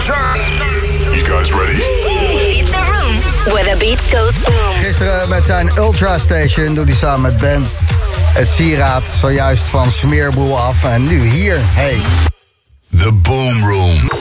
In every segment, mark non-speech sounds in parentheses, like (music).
You guys ready? It's a room where the beat goes boom. Gisteren met zijn Ultra Station doet hij samen met Ben het sieraad zojuist van Smeerboel af. En nu hier, hey. The Boom Room.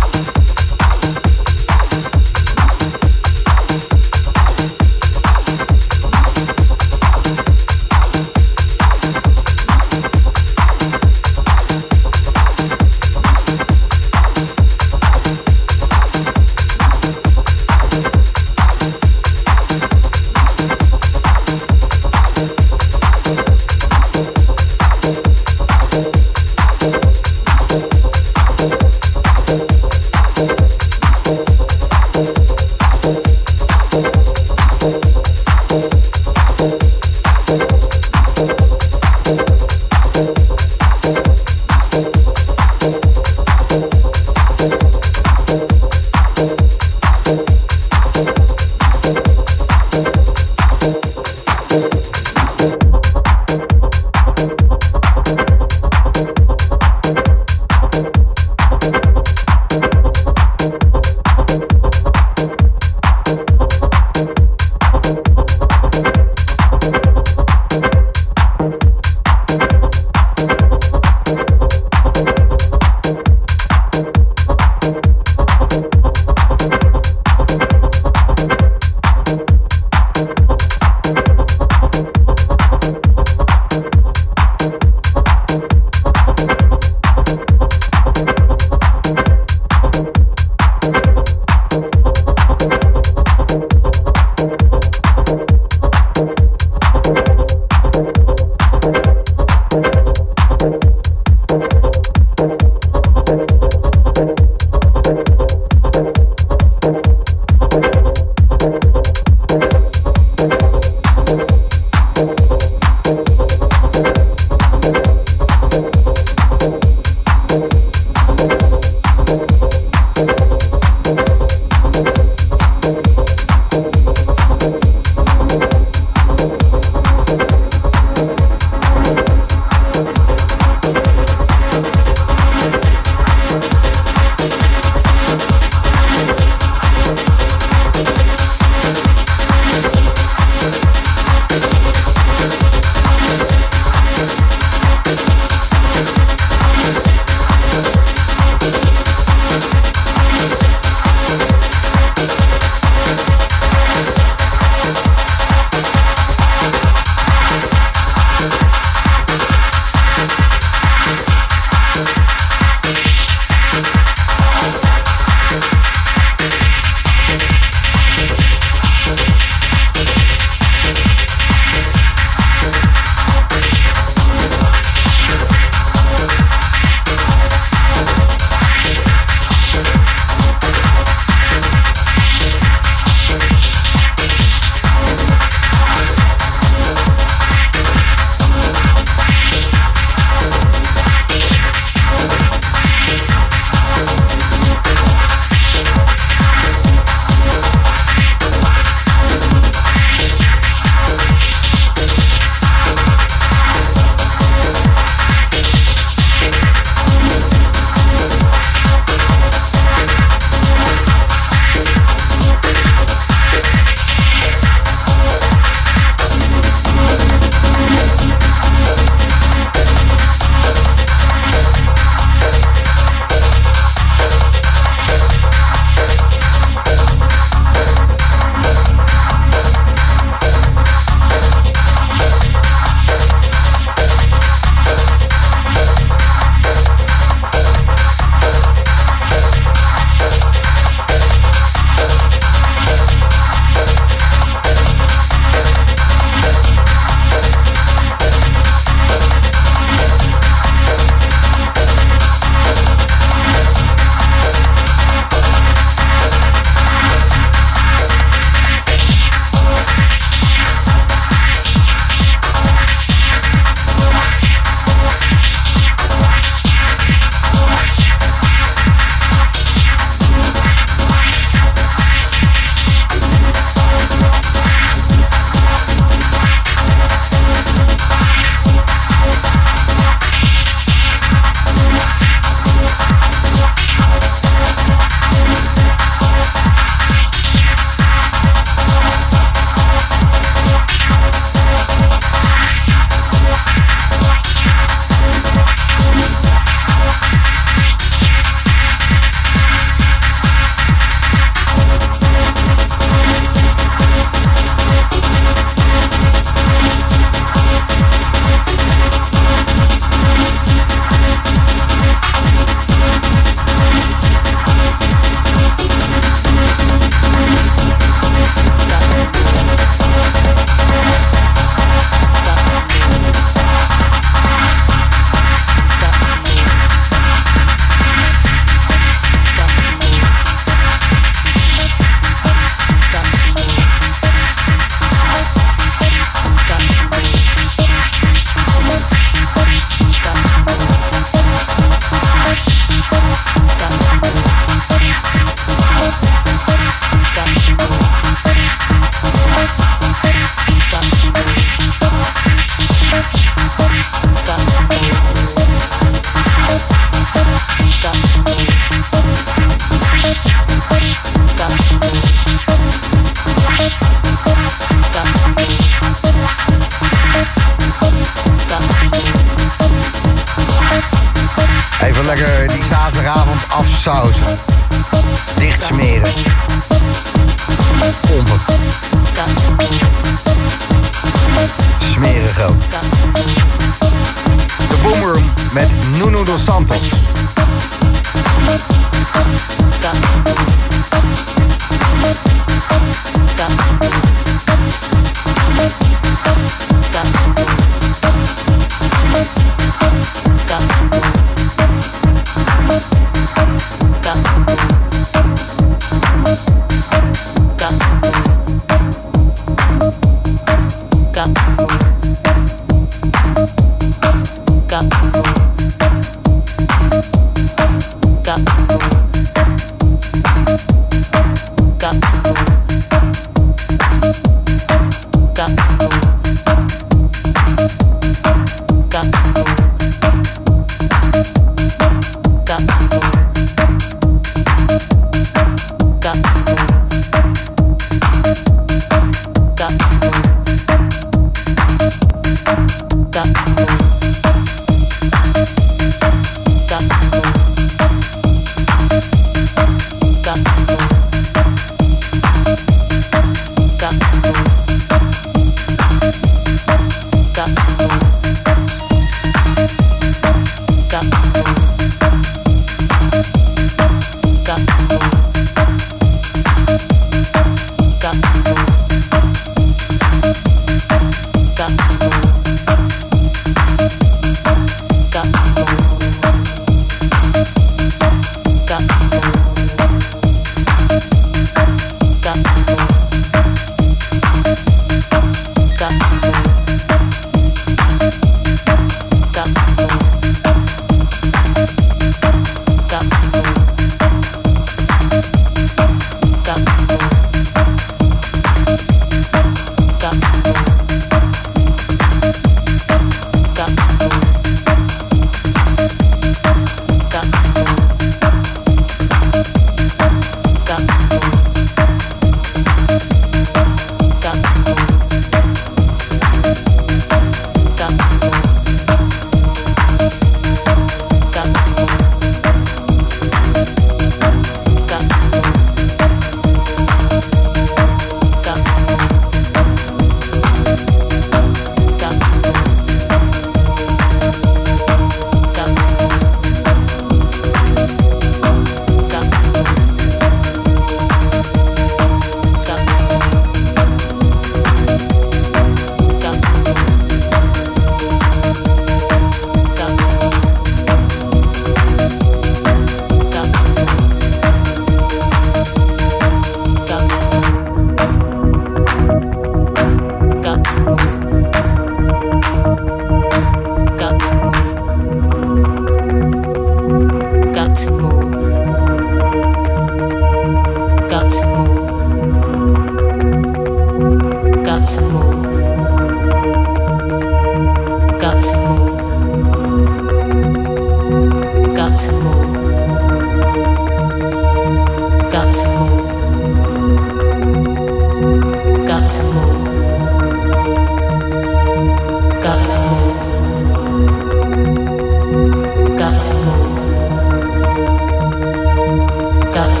Got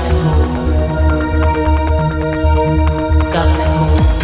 to move. Got to move.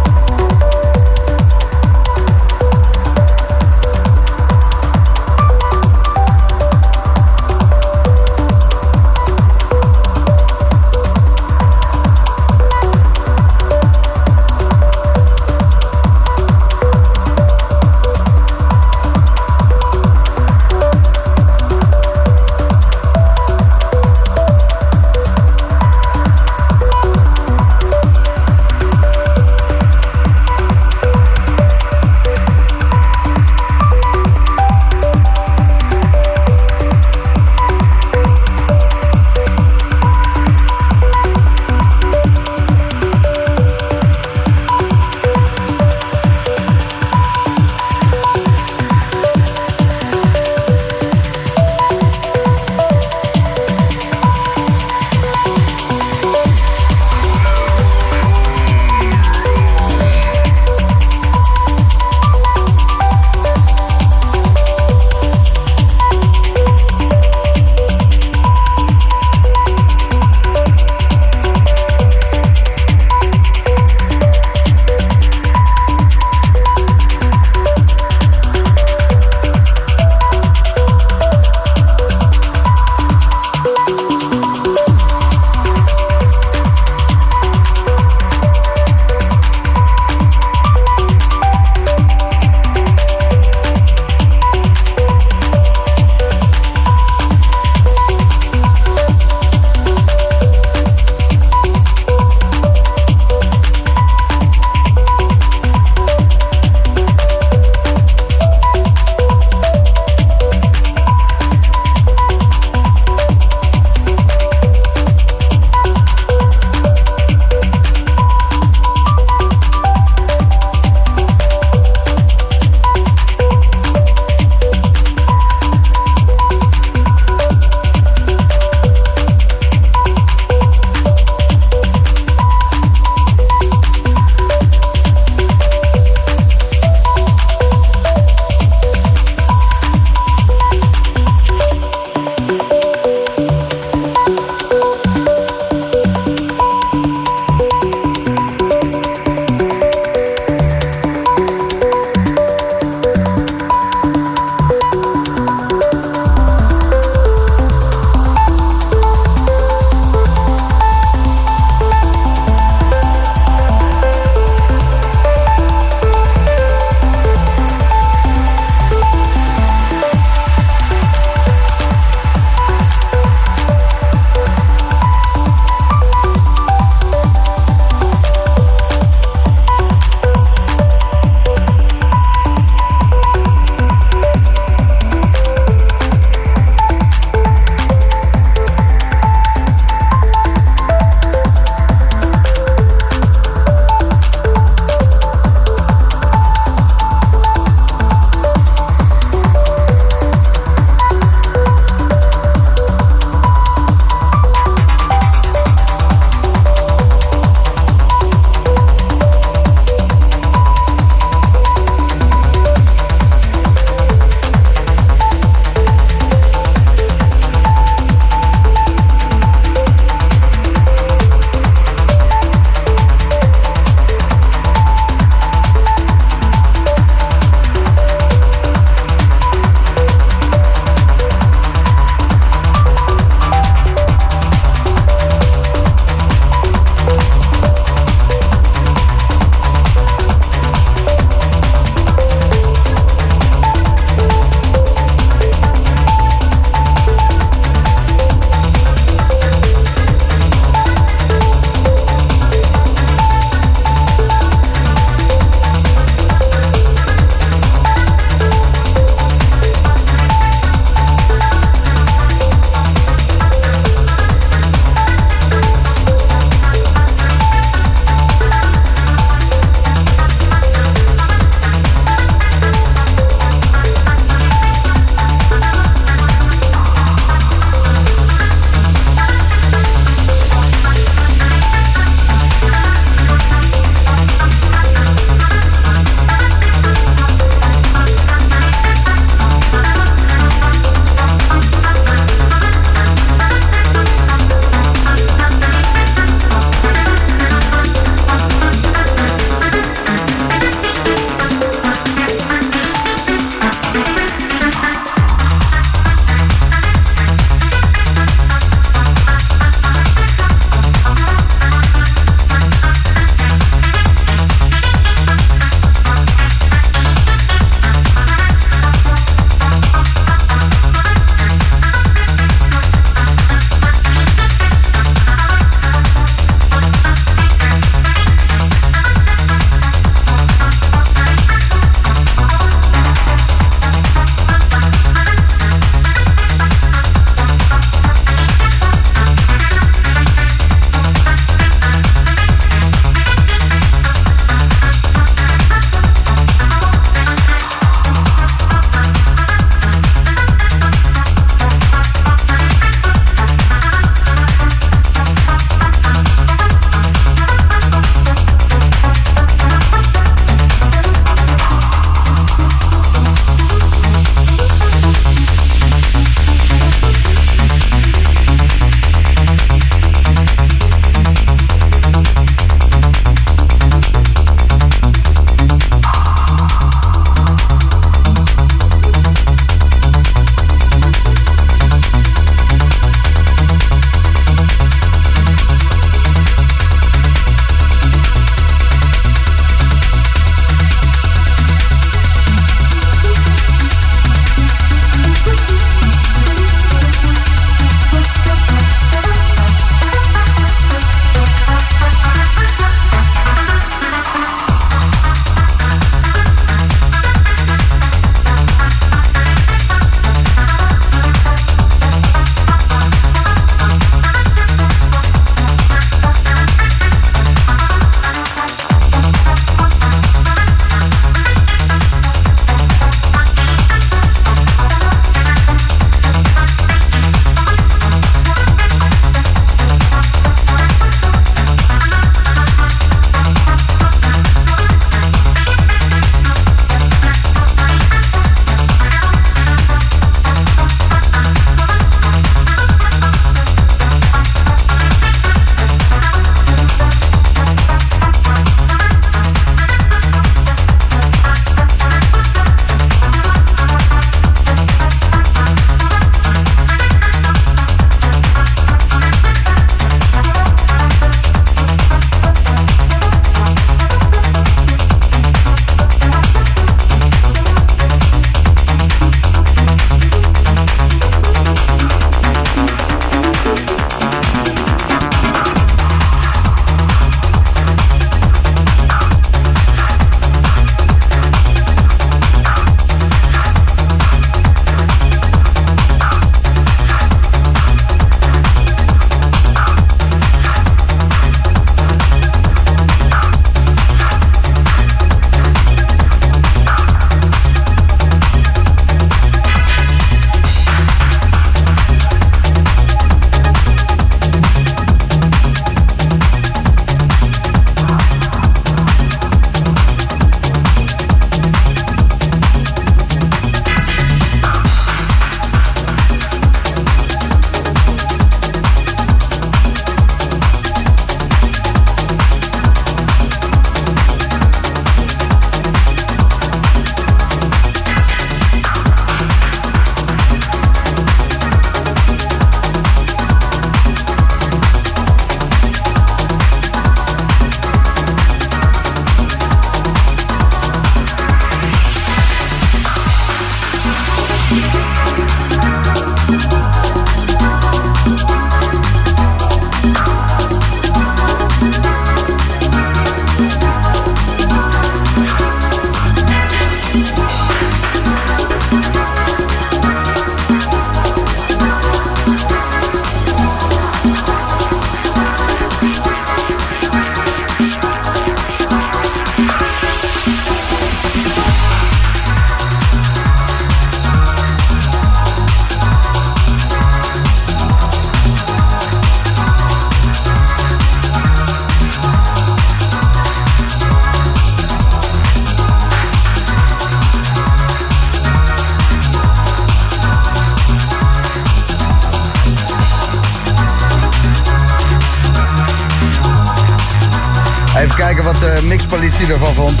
De mixpolitie ervan vond.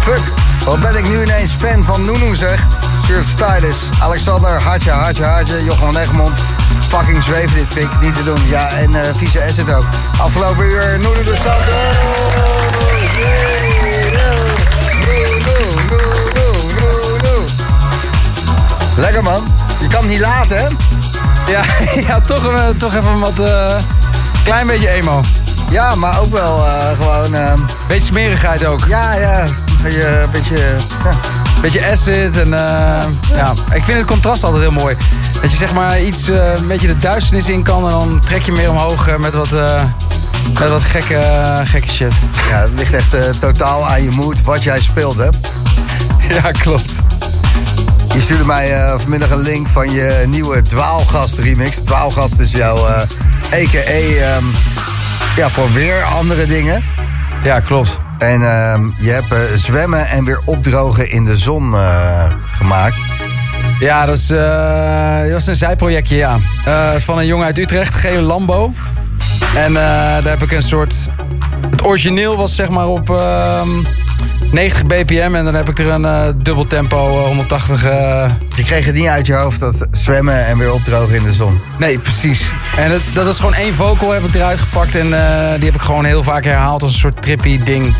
Fuck, wat ben ik nu ineens fan van Nunu zeg. Shirt Stylist, Alexander, Hartje, Hartje, Hartje, Johan Egmond. Fucking zweef dit pik, niet te doen. Ja, en uh, Vieze Asset ook. Afgelopen uur Nunu de Santo. Lekker man. Je kan het niet laten, hè? Ja, (laughs) toch, uh, toch even wat... Uh, klein beetje emo. Ja, maar ook wel uh, gewoon... Beetje smerigheid ook. Ja, ja. Beetje... beetje ja. Beetje acid en... Ja. ja. Ik vind het contrast altijd heel mooi. Dat je zeg maar iets... een beetje de duisternis in kan... en dan trek je meer omhoog met wat... met wat gekke, gekke shit. Ja, het ligt echt totaal aan je moed wat jij speelt, hè? (laughs) Ja, klopt. Je stuurde mij vanmiddag een link van je nieuwe Dwaalgast remix. Dwaalgast is jouw a.k.a. Um, ja, voor weer andere dingen. Ja, klopt. En um, je hebt uh, zwemmen en weer opdrogen in de zon gemaakt. Ja, dat, is, dat was een zijprojectje, ja. van een jongen uit Utrecht, Gele Lambo. En daar heb ik een soort... Het origineel was zeg maar op... Ehm, 90 bpm en dan heb ik er een uh, dubbel tempo 180. Uh... Je kreeg het niet uit je hoofd dat zwemmen en weer opdrogen in de zon. Nee, precies. En het, dat is gewoon één vocal heb ik eruit gepakt en die heb ik gewoon heel vaak herhaald als een soort trippy ding.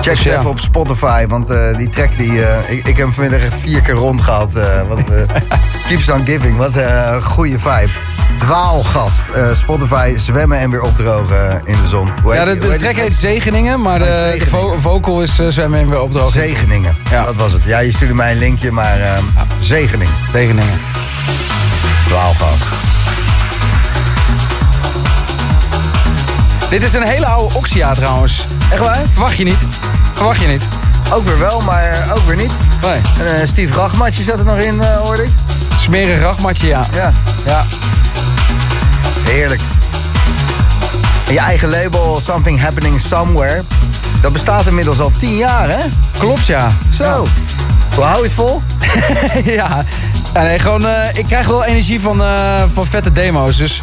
Check dus, het even op Spotify, want uh, die track die... Uh, ik, ik heb hem vanmiddag vier keer rondgehaald. Uh, want, (laughs) keeps on giving, wat een goede vibe. Dwaalgast. Spotify, zwemmen en weer opdrogen in de zon. Hoe ja, de, de track heet Zegeningen, maar de, de vo vocal is zwemmen en weer opdrogen. Zegeningen, ja. dat was het. Ja, je stuurde mij een linkje, maar ja. Zegeningen. Zegeningen. Dwaalgast. Dit is een hele oude Oxia trouwens. Echt waar? Verwacht je niet. Verwacht je niet. Ook weer wel, maar ook weer niet. Nee. En uh, Steve Rachmatje zat er nog in, uh, hoorde ik. Smerig Rachmatje, ja. Ja. ja. Heerlijk. En je eigen label Something Happening Somewhere... dat bestaat inmiddels al tien jaar, hè? Klopt, ja. Zo. Ja. Hoe hou je het vol? (laughs) ja. ja nee, gewoon, uh, ik krijg wel energie van, van vette demo's, dus...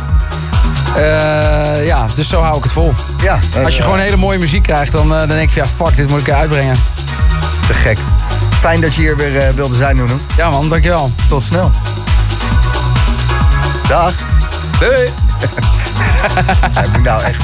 Uh, ja, dus zo hou ik het vol. Ja, Als je gewoon hele mooie muziek krijgt, dan, uh, dan denk ik van ja, fuck, dit moet ik uitbrengen. Te gek. Fijn dat je hier weer wilde zijn, Nuno. Ja man, dankjewel. Tot snel. Dag. Doei. (laughs) Heb ik nou echt...